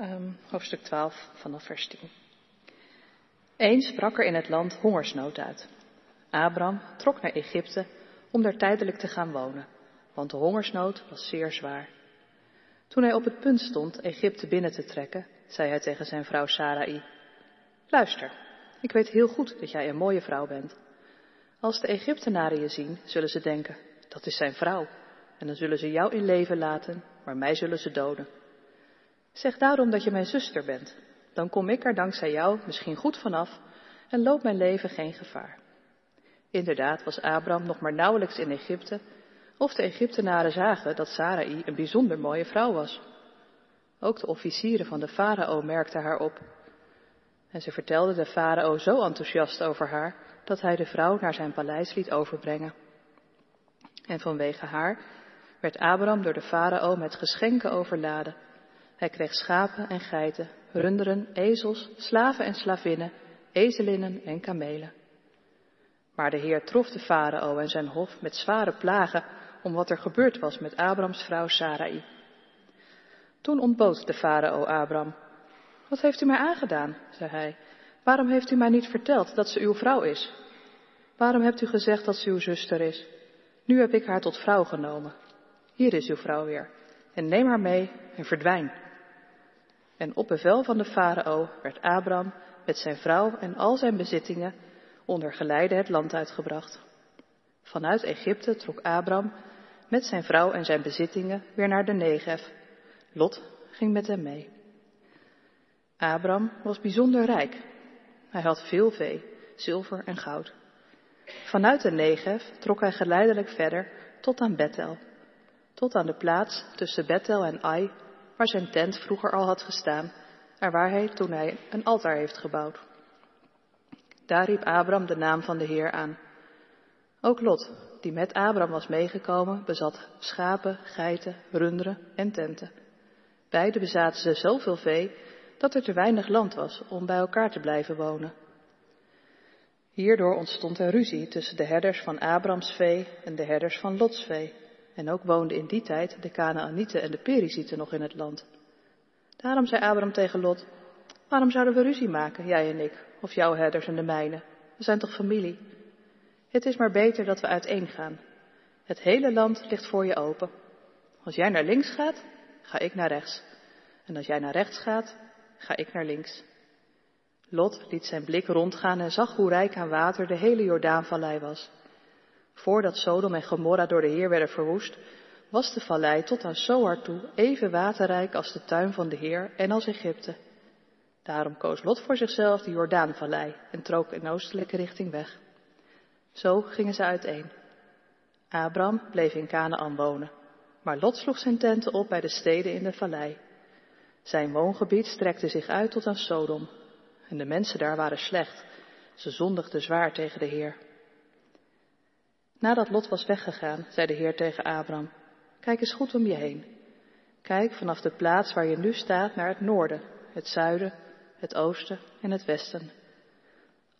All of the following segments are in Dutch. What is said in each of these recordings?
um, hoofdstuk 12 vanaf vers 10. Eens brak er in het land hongersnood uit. Abraham trok naar Egypte om daar tijdelijk te gaan wonen, want de hongersnood was zeer zwaar. Toen hij op het punt stond Egypte binnen te trekken, zei hij tegen zijn vrouw Sarai: Luister, ik weet heel goed dat jij een mooie vrouw bent. Als de Egyptenaren je zien, zullen ze denken: dat is zijn vrouw. En dan zullen ze jou in leven laten, maar mij zullen ze doden. Zeg daarom dat je mijn zuster bent. Dan kom ik er dankzij jou misschien goed vanaf en loopt mijn leven geen gevaar. Inderdaad was Abraham nog maar nauwelijks in Egypte, of de Egyptenaren zagen dat Sarai een bijzonder mooie vrouw was. Ook de officieren van de farao merkten haar op. En ze vertelde de farao zo enthousiast over haar dat hij de vrouw naar zijn paleis liet overbrengen. En vanwege haar werd Abraham door de farao met geschenken overladen. Hij kreeg schapen en geiten, runderen, ezels, slaven en slavinnen, ezelinnen en kamelen. Maar de Heer trof de farao en zijn hof met zware plagen om wat er gebeurd was met Abrams vrouw Sarai. Toen ontbood de farao Abram. Wat heeft u mij aangedaan? zei hij. Waarom heeft u mij niet verteld dat ze uw vrouw is? Waarom hebt u gezegd dat ze uw zuster is? Nu heb ik haar tot vrouw genomen. Hier is uw vrouw weer. En neem haar mee en verdwijn. En op bevel van de farao werd Abram met zijn vrouw en al zijn bezittingen onder geleide het land uitgebracht. Vanuit Egypte trok Abram met zijn vrouw en zijn bezittingen weer naar de Negev. Lot ging met hem mee. Abram was bijzonder rijk. Hij had veel vee, zilver en goud. Vanuit de Negev trok hij geleidelijk verder tot aan Bethel, tot aan de plaats tussen Bethel en Ai, waar zijn tent vroeger al had gestaan en waar hij toen hij een altaar heeft gebouwd. Daar riep Abram de naam van de Heer aan. Ook Lot, die met Abram was meegekomen, bezat schapen, geiten, runderen en tenten. Beide bezaten ze zoveel vee dat er te weinig land was om bij elkaar te blijven wonen. Hierdoor ontstond er ruzie tussen de herders van Abrams vee en de herders van Lots vee. En ook woonden in die tijd de Canaanieten en de Perizieten nog in het land. Daarom zei Abram tegen Lot, waarom zouden we ruzie maken, jij en ik, of jouw herders en de mijne? We zijn toch familie? Het is maar beter dat we uiteen gaan. Het hele land ligt voor je open. Als jij naar links gaat, ga ik naar rechts. En als jij naar rechts gaat, ga ik naar links. Lot liet zijn blik rondgaan en zag hoe rijk aan water de hele Jordaanvallei was. Voordat Sodom en Gomorra door de Heer werden verwoest, was de vallei tot aan Zoar toe even waterrijk als de tuin van de Heer en als Egypte. Daarom koos Lot voor zichzelf de Jordaanvallei en trok in oostelijke richting weg. Zo gingen ze uiteen. Abram bleef in Canaan wonen, maar Lot sloeg zijn tenten op bij de steden in de vallei. Zijn woongebied strekte zich uit tot aan Sodom, en de mensen daar waren slecht. Ze zondigden zwaar tegen de Heer. Nadat Lot was weggegaan, zei de Heer tegen Abram, kijk eens goed om je heen. Kijk vanaf de plaats waar je nu staat naar het noorden, het zuiden, het oosten en het westen.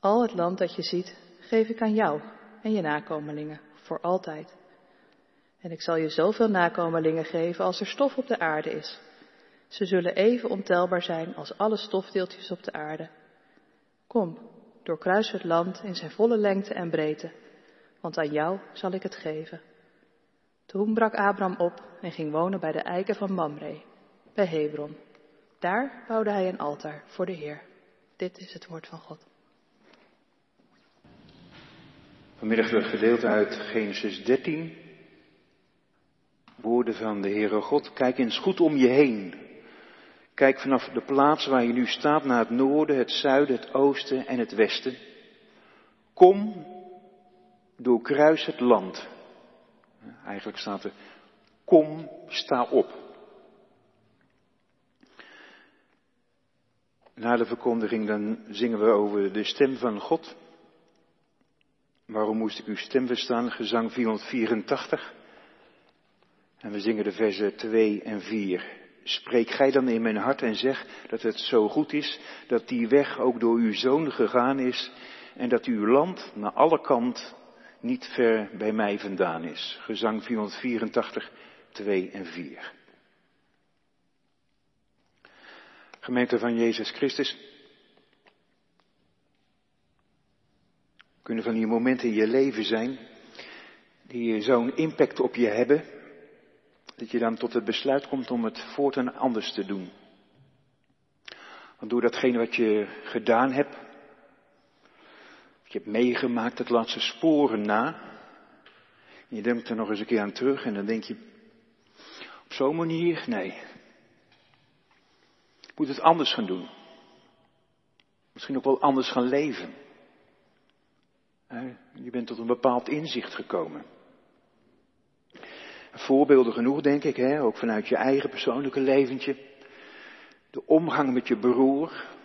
Al het land dat je ziet, geef ik aan jou en je nakomelingen, voor altijd. En ik zal je zoveel nakomelingen geven als er stof op de aarde is. Ze zullen even ontelbaar zijn als alle stofdeeltjes op de aarde. Kom, doorkruis het land in zijn volle lengte en breedte, want aan jou zal ik het geven. Toen brak Abram op en ging wonen bij de eiken van Mamre, bij Hebron. Daar bouwde hij een altaar voor de Heer. Dit is het woord van God. Vanmiddag het gedeelte uit Genesis 13. Woorden van de Heere God. Kijk eens goed om je heen. Kijk vanaf de plaats waar je nu staat naar het noorden, het zuiden, het oosten en het westen. Kom, doorkruis het land. Eigenlijk staat er, kom, sta op. Na de verkondiging dan zingen we over de stem van God. Waarom moest ik uw stem verstaan? Gezang 484. En we zingen de versen 2 en 4. Spreek gij dan in mijn hart en zeg dat het zo goed is dat die weg ook door uw zoon gegaan is en dat uw land naar alle kant niet ver bij mij vandaan is. Gezang 484, 2 en 4. Gemeente van Jezus Christus. Kunnen van die momenten in je leven zijn die zo'n impact op je hebben, dat je dan tot het besluit komt om het voortaan anders te doen. Want door datgene wat je gedaan hebt, je hebt meegemaakt, het laat ze sporen na. Je denkt er nog eens een keer aan terug en dan denk je, op zo'n manier, nee. Ik moet het anders gaan doen. Misschien ook wel anders gaan leven. Je bent tot een bepaald inzicht gekomen. Voorbeelden genoeg, denk ik, hè? ook vanuit je eigen persoonlijke leventje. De omgang met je broer.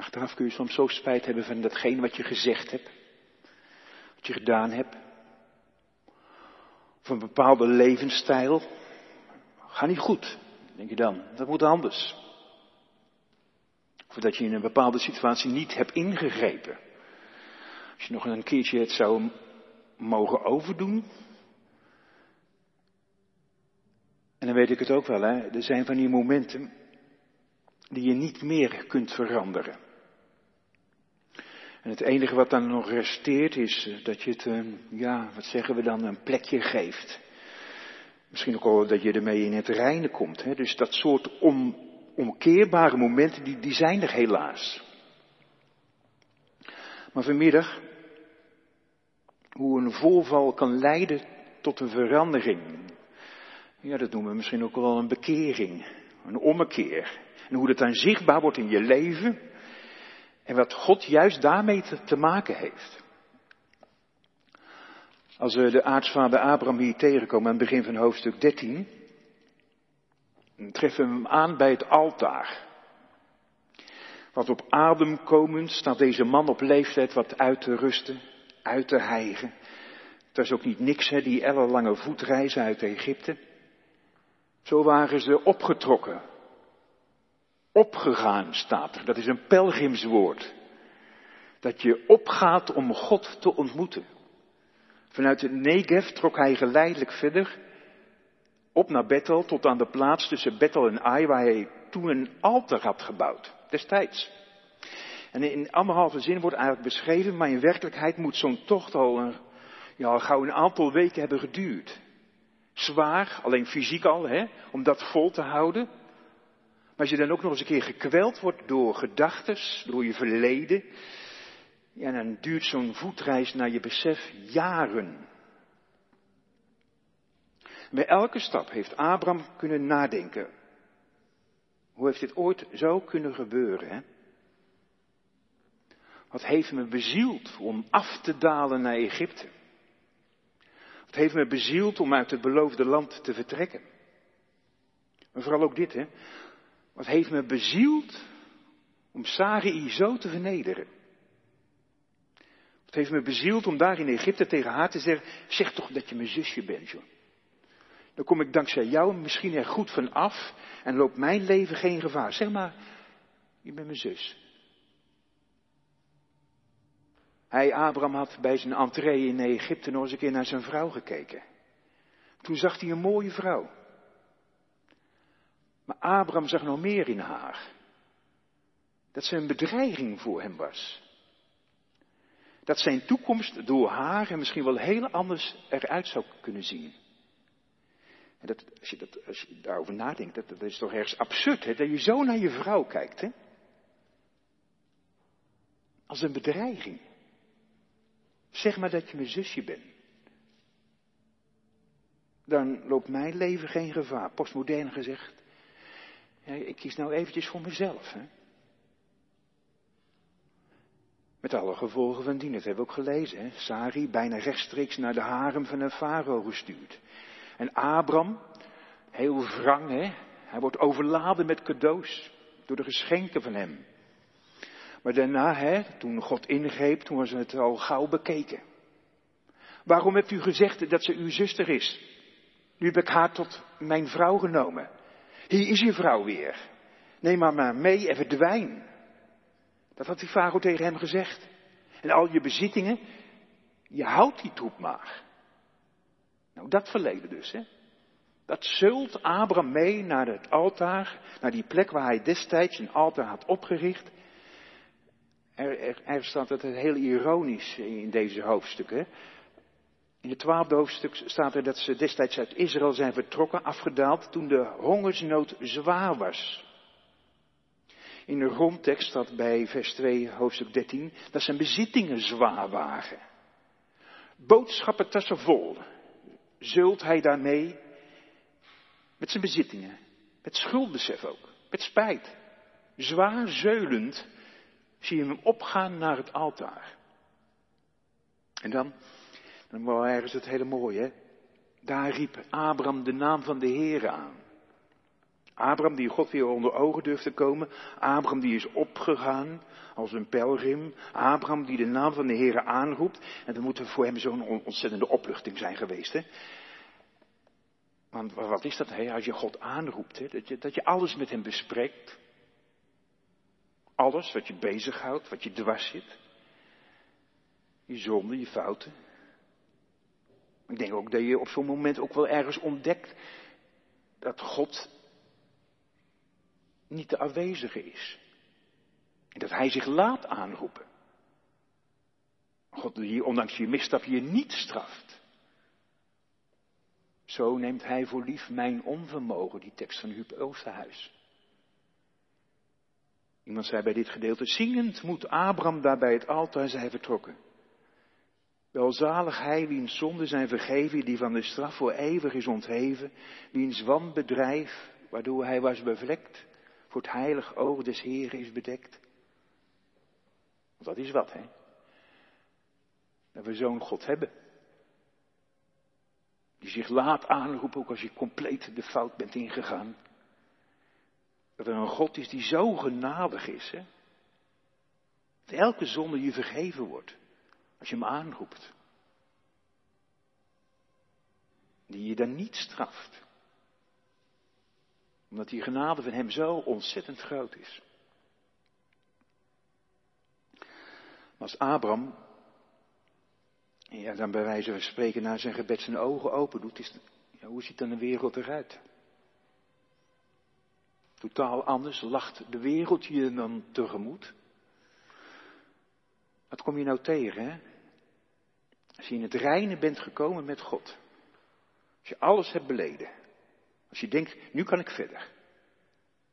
Achteraf kun je soms zo spijt hebben van datgene wat je gezegd hebt. Wat je gedaan hebt. Of een bepaalde levensstijl. Ga niet goed, denk je dan. Dat moet anders. Of dat je in een bepaalde situatie niet hebt ingegrepen. Als je nog een keertje het zou mogen overdoen. En dan weet ik het ook wel, hè. Er zijn van die momenten die je niet meer kunt veranderen. En het enige wat dan nog resteert is eh, dat je het, eh, ja, wat zeggen we dan, een plekje geeft. Misschien ook al dat je ermee in het reine komt. Hè? Dus dat soort om, omkeerbare momenten, die, die zijn er helaas. Maar vanmiddag, hoe een voorval kan leiden tot een verandering. Ja, dat noemen we misschien ook wel een bekering, een ommekeer. En hoe dat dan zichtbaar wordt in je leven en wat God juist daarmee te, maken heeft. Als we de aartsvader Abraham hier tegenkomen aan het begin van hoofdstuk 13, dan treffen we hem aan bij het altaar. Wat op adem komend staat deze man op leeftijd wat uit te rusten, uit te hijgen. Het is ook niet niks, hè, die ellenlange voetreizen uit Egypte. Zo waren ze opgetrokken. Opgegaan staat er. Dat is een pelgrimswoord. Dat je opgaat om God te ontmoeten. Vanuit het Negev trok hij geleidelijk verder. Op naar Bethel, tot aan de plaats tussen Bethel en Ai, waar hij toen een altaar had gebouwd. Destijds. En in anderhalve zin wordt eigenlijk beschreven, maar in werkelijkheid moet zo'n tocht al ja, gauw een aantal weken hebben geduurd. Zwaar, alleen fysiek al, hè, om dat vol te houden. Maar als je dan ook nog eens een keer gekweld wordt door gedachtes, door je verleden, ja, dan duurt zo'n voetreis naar je besef jaren. Bij elke stap heeft Abraham kunnen nadenken. Hoe heeft dit ooit zo kunnen gebeuren? Hè? Wat heeft me bezield om af te dalen naar Egypte? Het heeft me bezield om uit het beloofde land te vertrekken. Maar vooral ook dit, hè. Wat heeft me bezield om Sarai zo te vernederen? Het heeft me bezield om daar in Egypte tegen haar te zeggen, zeg toch dat je mijn zusje bent, joh. Dan kom ik dankzij jou misschien er goed van af en loopt mijn leven geen gevaar. Zeg maar, je bent mijn zus. Hij, Abraham, had bij zijn entree in Egypte nog eens een keer naar zijn vrouw gekeken. Toen zag hij een mooie vrouw. Maar Abraham zag nog meer in haar. Dat ze een bedreiging voor hem was. Dat zijn toekomst door haar en misschien wel heel anders eruit zou kunnen zien. En dat, als, je dat, als je daarover nadenkt, dat, dat is toch ergens absurd, hè? dat je zo naar je vrouw kijkt. Hè? Als een bedreiging. Zeg maar dat je mijn zusje bent. Dan loopt mijn leven geen gevaar. Postmodern gezegd. Ik kies nou eventjes voor mezelf. Hè? Met alle gevolgen van dien. Dat hebben we ook gelezen. Hè? Sari bijna rechtstreeks naar de harem van een farao gestuurd. En Abram, heel wrang, hè? hij wordt overladen met cadeaus door de geschenken van hem. Maar daarna, hè, toen God ingreep, toen was het al gauw bekeken. Waarom hebt u gezegd dat ze uw zuster is? Nu heb ik haar tot mijn vrouw genomen. Hier is je vrouw weer. Neem haar maar mee en verdwijn. Dat had die farao tegen hem gezegd. En al je bezittingen, je houdt die troep maar. Nou, dat verleden dus, hè. Dat zult Abraham mee naar het altaar, naar die plek waar hij destijds een altaar had opgericht. Er, er, er staat het heel ironisch in deze hoofdstukken. In het twaalfde hoofdstuk staat er dat ze destijds uit Israël zijn vertrokken, afgedaald, toen de hongersnood zwaar was. In de grondtekst staat bij vers 2, hoofdstuk 13, dat zijn bezittingen zwaar waren. Boodschappertassen vol. Zult hij daarmee met zijn bezittingen, met schuldbesef ook, met spijt, zwaar zeulend, zie je hem opgaan naar het altaar. En dan, dan was ergens het hele mooie, hè? Daar riep Abraham de naam van de Heer aan. Abraham die God weer onder ogen durft te komen. Abraham die is opgegaan als een pelgrim. Abraham die de naam van de Heer aanroept. En dat moet voor hem zo'n ontzettende opluchting zijn geweest. Hè? Want wat is dat hè? als je God aanroept? Hè? Dat, je, dat je alles met hem bespreekt. Alles wat je bezighoudt, wat je dwars zit. Je zonden, je fouten. Ik denk ook dat je op zo'n moment ook wel ergens ontdekt dat God niet de afwezige is. En dat hij zich laat aanroepen. God die ondanks je misstap je niet straft. Zo neemt hij voor lief mijn onvermogen, die tekst van Huub Oosterhuis. Iemand zei bij dit gedeelte, zingend moet Abraham daar bij het altaar zijn vertrokken. Welzalig hij wiens zonden zijn vergeven, die van de straf voor eeuwig is ontheven, wiens wanbedrijf, waardoor hij was bevlekt, voor het heilig oog des Heren is bedekt. Want dat is wat, hè? Dat we zo'n God hebben. Die zich laat aanroepen, ook als je compleet de fout bent ingegaan. Dat er een God is die zo genadig is, hè? Dat elke zonde je vergeven wordt. Als je hem aanroept. Die je dan niet straft omdat die genade van hem zo ontzettend groot is. Maar als Abraham, ja, dan bij wijze van spreken naar zijn gebed zijn ogen open doet, is, ja, hoe ziet dan de wereld eruit? Totaal anders lacht de wereld je dan tegemoet. Wat kom je nou tegen, hè? Als je in het reine bent gekomen met God. Als je alles hebt beleden. Als je denkt, nu kan ik verder.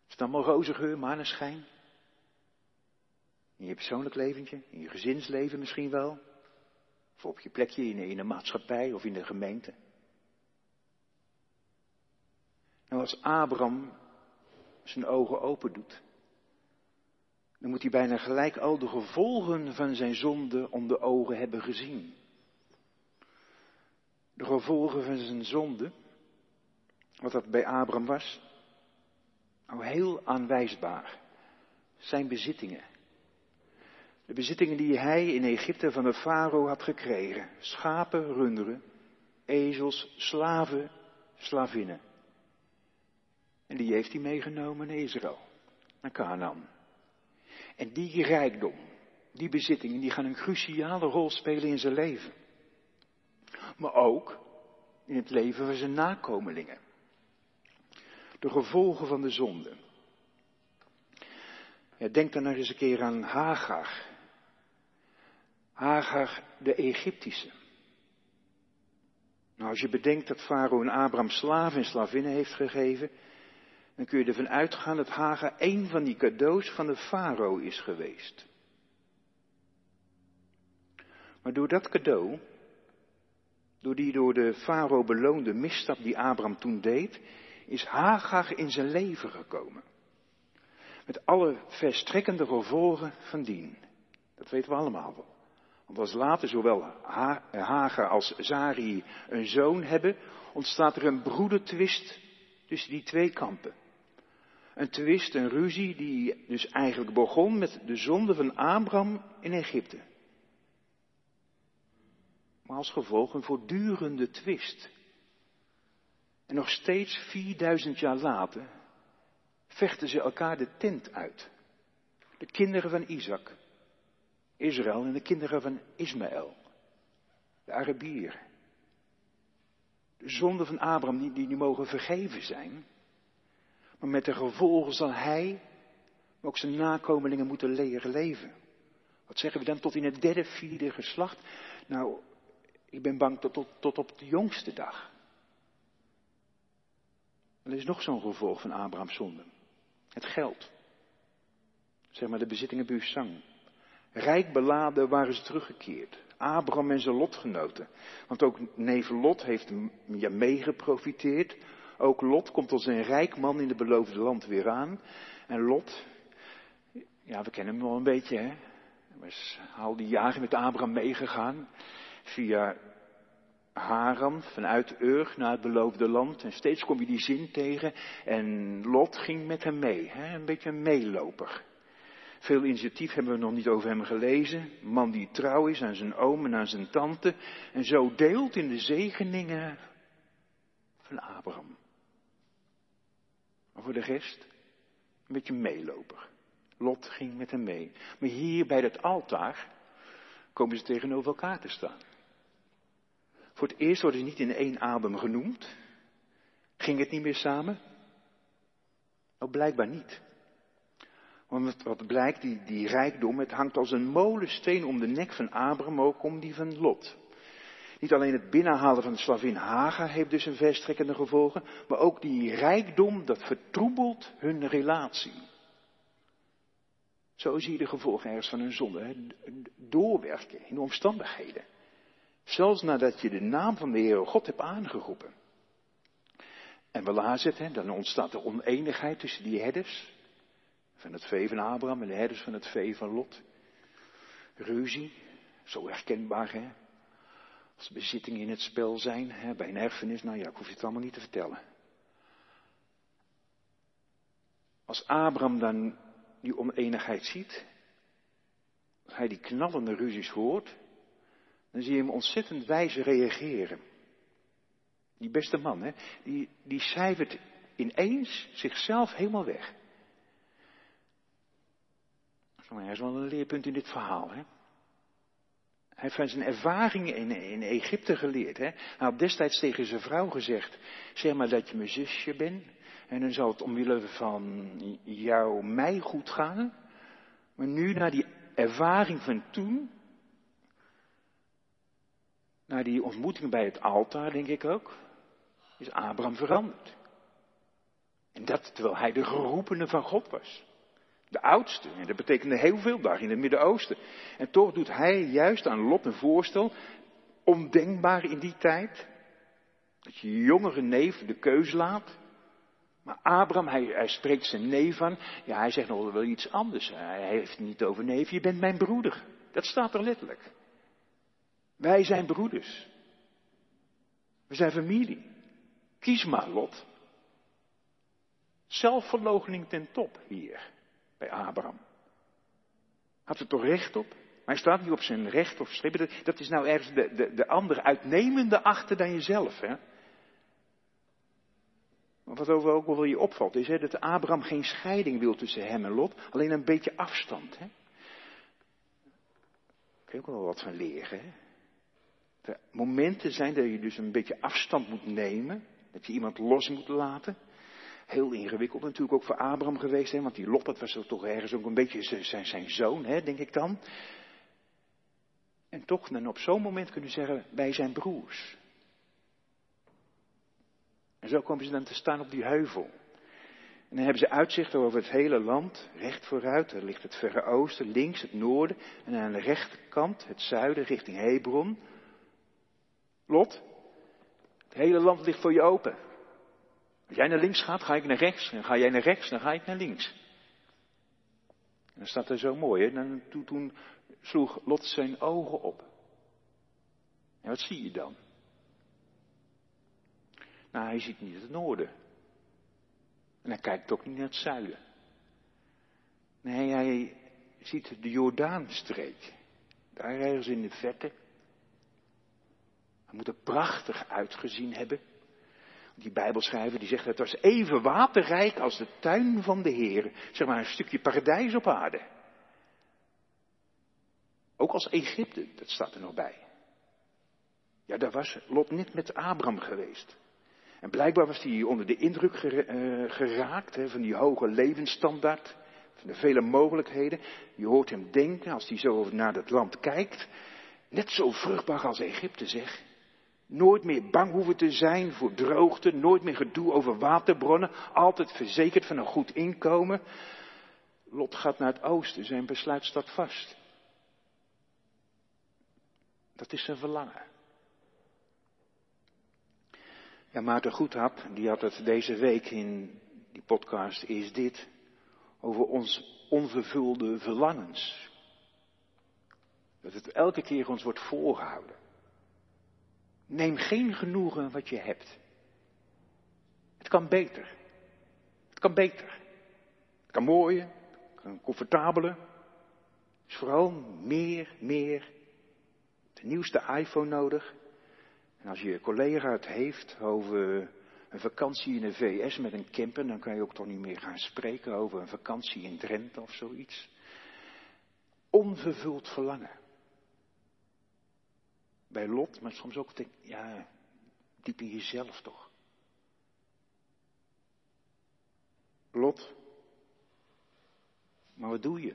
Is het allemaal roze geur, maneschijn? In je persoonlijk leventje, in je gezinsleven misschien wel. Of op je plekje in, in een maatschappij of in de gemeente. Nou, als Abraham zijn ogen open doet, dan moet hij bijna gelijk al de gevolgen van zijn zonde om de ogen hebben gezien. De gevolgen van zijn zonde, wat dat bij Abraham was? Nou, heel aanwijsbaar. Zijn bezittingen. De bezittingen die hij in Egypte van de farao had gekregen. Schapen, runderen, ezels, slaven, slavinnen. En die heeft hij meegenomen naar Israël, naar Canaan. En die rijkdom, die bezittingen, die gaan een cruciale rol spelen in zijn leven. Maar ook in het leven van zijn nakomelingen de gevolgen van de zonde. Denk dan nog eens een keer aan Hagar. Hagar de Egyptische. Nou, als je bedenkt dat Farao en Abraham slaven en slavinnen heeft gegeven, dan kun je ervan uitgaan dat Hagar een van die cadeaus van de Farao is geweest. Maar door dat cadeau, door die door de Farao beloonde misstap die Abraham toen deed, is Hagar in zijn leven gekomen. Met alle verstrekkende gevolgen van dien. Dat weten we allemaal wel. Want als later zowel Hagar als Zari een zoon hebben, ontstaat er een broedertwist tussen die twee kampen. Een twist, een ruzie die dus eigenlijk begon met de zonde van Abraham in Egypte. Maar als gevolg een voortdurende twist. En nog steeds 4000 jaar later vechten ze elkaar de tent uit. De kinderen van Isaac, Israël en de kinderen van Ismaël, de Arabieren. De zonden van Abraham, die, die, die mogen vergeven zijn. Maar met de gevolgen zal hij, maar ook zijn nakomelingen moeten leren leven. Wat zeggen we dan tot in het derde, vierde geslacht? Nou, ik ben bang tot, tot, op de jongste dag. Er is nog zo'n gevolg van Abraham's zonde. Het geld. Zeg maar de bezittingen Busang. Rijk beladen waren ze teruggekeerd. Abraham en zijn lotgenoten. Want ook neef Lot heeft ja, meegeprofiteerd. Ook Lot komt als een rijk man in het beloofde land weer aan. En Lot, ja, we kennen hem wel een beetje, hè. Hij is al die jaren met Abraham meegegaan. Via Haran, vanuit Ur naar het beloofde land. En steeds kom je die zin tegen. En Lot ging met hem mee, hè? een beetje een meeloper. Veel initiatief hebben we nog niet over hem gelezen. Man die trouw is aan zijn oom en aan zijn tante. En zo deelt in de zegeningen van Abraham. Voor de rest, een beetje meeloper. Lot ging met hem mee. Maar hier bij dat altaar komen ze tegenover elkaar te staan. Voor het eerst worden ze niet in één adem genoemd. Ging het niet meer samen? Nou, blijkbaar niet. Want wat blijkt, die, die rijkdom, het hangt als een molensteen om de nek van Abraham, ook om die van Lot. Niet alleen het binnenhalen van de slavin Haga heeft dus een verstrekkende gevolgen, maar ook die rijkdom, dat vertroebelt hun relatie. Zo zie je de gevolgen ergens van hun zonde. Doorwerken in de omstandigheden. Zelfs nadat je de naam van de Heer God hebt aangeroepen. En we lazen hè, dan ontstaat er oneenigheid tussen die herders. Van het vee van Abraham en de herders van het vee van Lot. Ruzie, zo herkenbaar hè. Als bezittingen in het spel zijn, hè, bij een erfenis, nou ja, ik hoef je het allemaal niet te vertellen. Als Abraham dan die oneenigheid ziet, als hij die knallende ruzies hoort, dan zie je hem ontzettend wijs reageren. Die beste man, hè, die, die cijfert ineens zichzelf helemaal weg. Dat is wel een leerpunt in dit verhaal. Hè? Hij heeft van zijn ervaringen in, in Egypte geleerd. Hè? Hij had destijds tegen zijn vrouw gezegd: Zeg maar dat je mijn zusje bent. En dan zal het omwille van jou mij goed gaan. Maar nu, na die ervaring van toen, na die ontmoeting bij het altaar, denk ik ook, is Abraham veranderd. En dat terwijl hij de geroepene van God was. De oudste. En dat betekende heel veel daar in het Midden-Oosten. En toch doet hij juist aan Lot een voorstel, ondenkbaar in die tijd. Dat je jongere neef de keus laat. Maar Abraham, hij, hij spreekt zijn neef aan. Ja, hij zegt nog wel iets anders. Hij heeft het niet over neef, je bent mijn broeder. Dat staat er letterlijk. Wij zijn broeders. We zijn familie. Kies maar, Lot. Zelfverloochening ten top hier bij Abraham. Had er toch recht op? Maar hij staat niet op zijn recht of schrippen. Dat is nou ergens de, de, de andere uitnemende achter dan jezelf. Hè? Wat over ook wel je opvalt, is dat Abraham geen scheiding wil tussen hem en Lot, alleen een beetje afstand. Hè? Daar kun je ook wel wat van leren. Hè? Er momenten zijn dat je dus een beetje afstand moet nemen, dat je iemand los moet laten. Heel ingewikkeld natuurlijk ook voor Abraham geweest, hè, want die Lot, dat was toch ergens ook een beetje zijn, zijn zoon, hè, denk ik dan. En toch dan op zo'n moment kunnen zeggen, wij zijn broers. En zo komen ze dan te staan op die heuvel. En dan hebben ze uitzicht over het hele land, recht vooruit. Er ligt het verre oosten, links het noorden. En aan de rechterkant het zuiden, richting Hebron. Lot, het hele land ligt voor je open. Als jij naar links gaat, ga ik naar rechts. En ga jij naar rechts, dan ga ik naar links. En dan staat er zo mooi, hè? Dan, toen, sloeg Lot zijn ogen op. En wat zie je dan? Nou, hij ziet niet het noorden. En hij kijkt ook niet naar het zuiden. Nee, hij ziet de Jordaanstreek. Daar ergens in de verte. Hij moet er prachtig uitgezien hebben die Bijbelschrijver die zegt het was even waterrijk als de tuin van de Heer. Zeg maar een stukje paradijs op aarde. Ook als Egypte, dat staat er nog bij. Ja, daar was Lot niet met Abraham geweest. En blijkbaar was hij onder de indruk eh, geraakt hè, van die hoge levensstandaard, van de vele mogelijkheden. Je hoort hem denken als hij zo naar dat land kijkt. Net zo vruchtbaar als Egypte, zeg. Nooit meer bang hoeven te zijn voor droogte, nooit meer gedoe over waterbronnen, altijd verzekerd van een goed inkomen. Lot gaat naar het oosten, zijn besluit staat vast. Dat is zijn verlangen. Ja, Maarten Goedhap, die had het deze week in die podcast Is Dit, over ons onvervulde verlangens. Dat het elke keer ons wordt voorgehouden. Neem geen genoegen wat je hebt. Het kan beter. Het kan beter. Het kan mooier. Het kan comfortabeler. Is vooral meer, meer. De nieuwste iPhone nodig. En als je collega het heeft over een vakantie in de VS met een camper, dan kan je ook toch niet meer gaan spreken over een vakantie in Drenthe of zoiets. Onvervuld verlangen. Bij Lot, maar soms ook, denk, ja, diep in jezelf toch. Lot, maar wat doe je?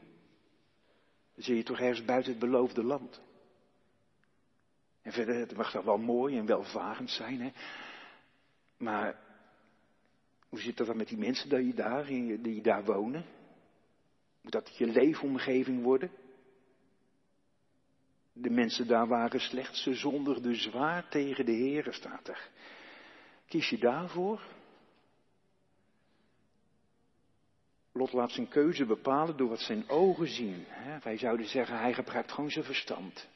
Dan zit je toch ergens buiten het beloofde land. En verder, het mag toch wel mooi en welvarend zijn, hè? Maar hoe zit dat dan met die mensen die, daar, die daar wonen? Moet dat je leefomgeving worden? De mensen daar waren slechts, ze zondigden zwaar tegen de Heer, staat er. Kies je daarvoor? Lot laat zijn keuze bepalen door wat zijn ogen zien. Wij zouden zeggen, hij gebruikt gewoon zijn verstand.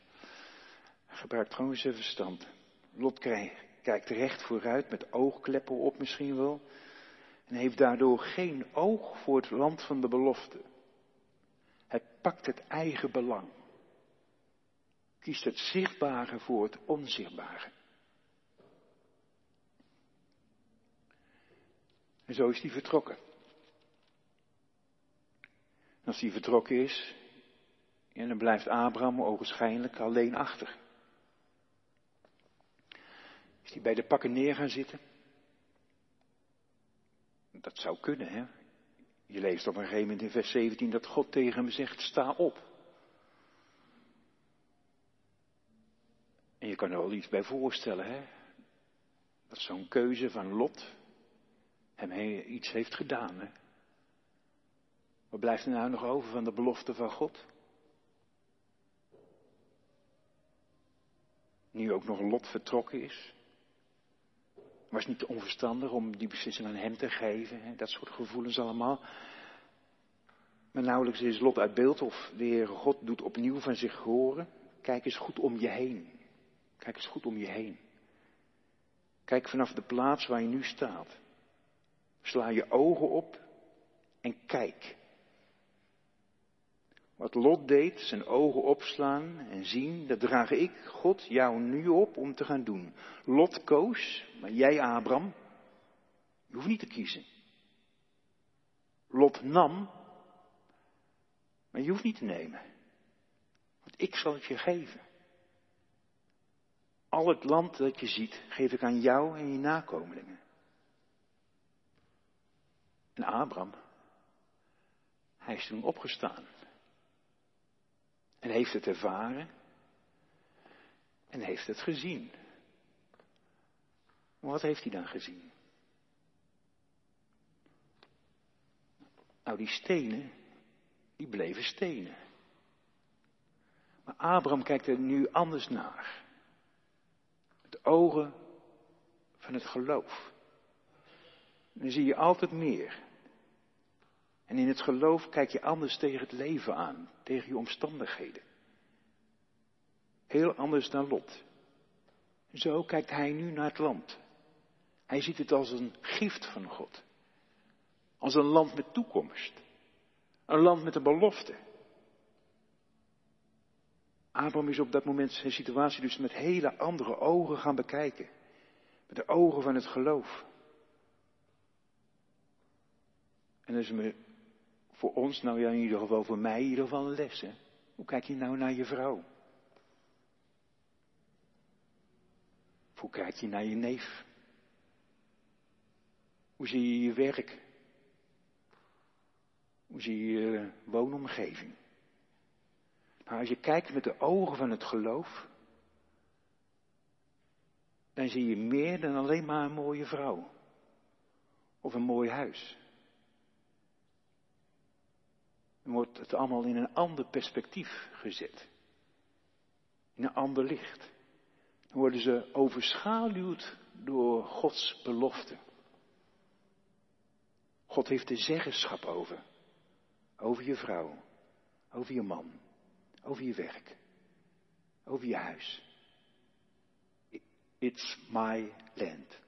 Hij gebruikt gewoon zijn verstand. Lot kijkt recht vooruit met oogkleppen op misschien wel. En heeft daardoor geen oog voor het land van de belofte. Hij pakt het eigen belang. Kiest het zichtbare voor het onzichtbare. En zo is hij vertrokken. En als hij vertrokken is, en dan blijft Abraham ogenschijnlijk alleen achter. Is hij bij de pakken neer gaan zitten? Dat zou kunnen, hè? Je leest op een gegeven moment in vers 17 dat God tegen hem zegt: sta op. En je kan er wel iets bij voorstellen, hè? Dat zo'n keuze van Lot hem iets heeft gedaan, hè? Wat blijft er nou nog over van de belofte van God? Nu ook nog Lot vertrokken is. Was niet onverstandig om die beslissing aan hem te geven. Hè? Dat soort gevoelens allemaal. Maar nauwelijks is Lot uit beeld of de Heere God doet opnieuw van zich horen. Kijk eens goed om je heen. Kijk eens goed om je heen. Kijk vanaf de plaats waar je nu staat. Sla je ogen op en kijk. Wat Lot deed, zijn ogen opslaan en zien, dat draag ik, God, jou nu op om te gaan doen. Lot koos, maar jij, Abram, je hoeft niet te kiezen. Lot nam, maar je hoeft niet te nemen. Want ik zal het je geven. Al het land dat je ziet, geef ik aan jou en je nakomelingen. En Abraham, hij is toen opgestaan. En heeft het ervaren. En heeft het gezien. Maar wat heeft hij dan gezien? Nou, die stenen, die bleven stenen. Maar Abraham kijkt er nu anders naar. Ogen van het geloof. Dan zie je altijd meer. En in het geloof kijk je anders tegen het leven aan, tegen je omstandigheden. Heel anders dan Lot. Zo kijkt hij nu naar het land. Hij ziet het als een gift van God. Als een land met toekomst. Een land met een belofte. Abraham is op dat moment zijn situatie dus met hele andere ogen gaan bekijken. Met de ogen van het geloof. En dat is me voor ons, nou ja, in ieder geval voor mij, in ieder geval een les. Hè? Hoe kijk je nou naar je vrouw? hoe kijk je naar je neef? Hoe zie je je werk? Hoe zie je je woonomgeving? Nou, als je kijkt met de ogen van het geloof, dan zie je meer dan alleen maar een mooie vrouw. Of een mooi huis. Dan wordt het allemaal in een ander perspectief gezet. In een ander licht. Dan worden ze overschaduwd door Gods belofte. God heeft de zeggenschap over. Over je vrouw. Over je man. Over je werk. Over je huis. It's my land.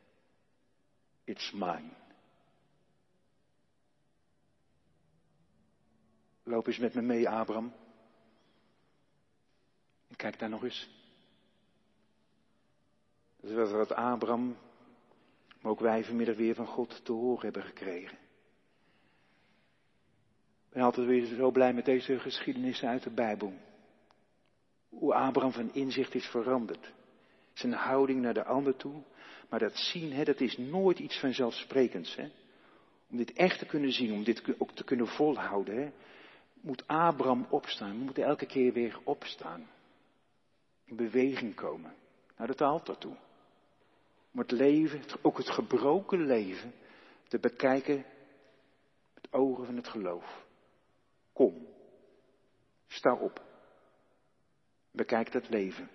It's mine. Loop eens met me mee, Abraham. En kijk daar nog eens. Dat is wat Abraham, maar ook wij vanmiddag weer van God te horen hebben gekregen. Ik ben altijd weer zo blij met deze geschiedenissen uit de Bijbel. Hoe Abraham van inzicht is veranderd. Zijn houding naar de ander toe. Maar dat zien, hè, dat is nooit iets vanzelfsprekends. Hè. Om dit echt te kunnen zien, om dit ook te kunnen volhouden, hè, moet Abraham opstaan. We moeten elke keer weer opstaan. In beweging komen. Naar het altaar toe. Om het leven, ook het gebroken leven, te bekijken met ogen van het geloof. Kom. Sta op. Bekijk het leven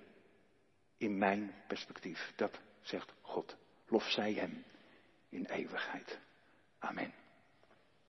in mijn perspectief. Dat zegt God. Lof zij hem in eeuwigheid. Amen.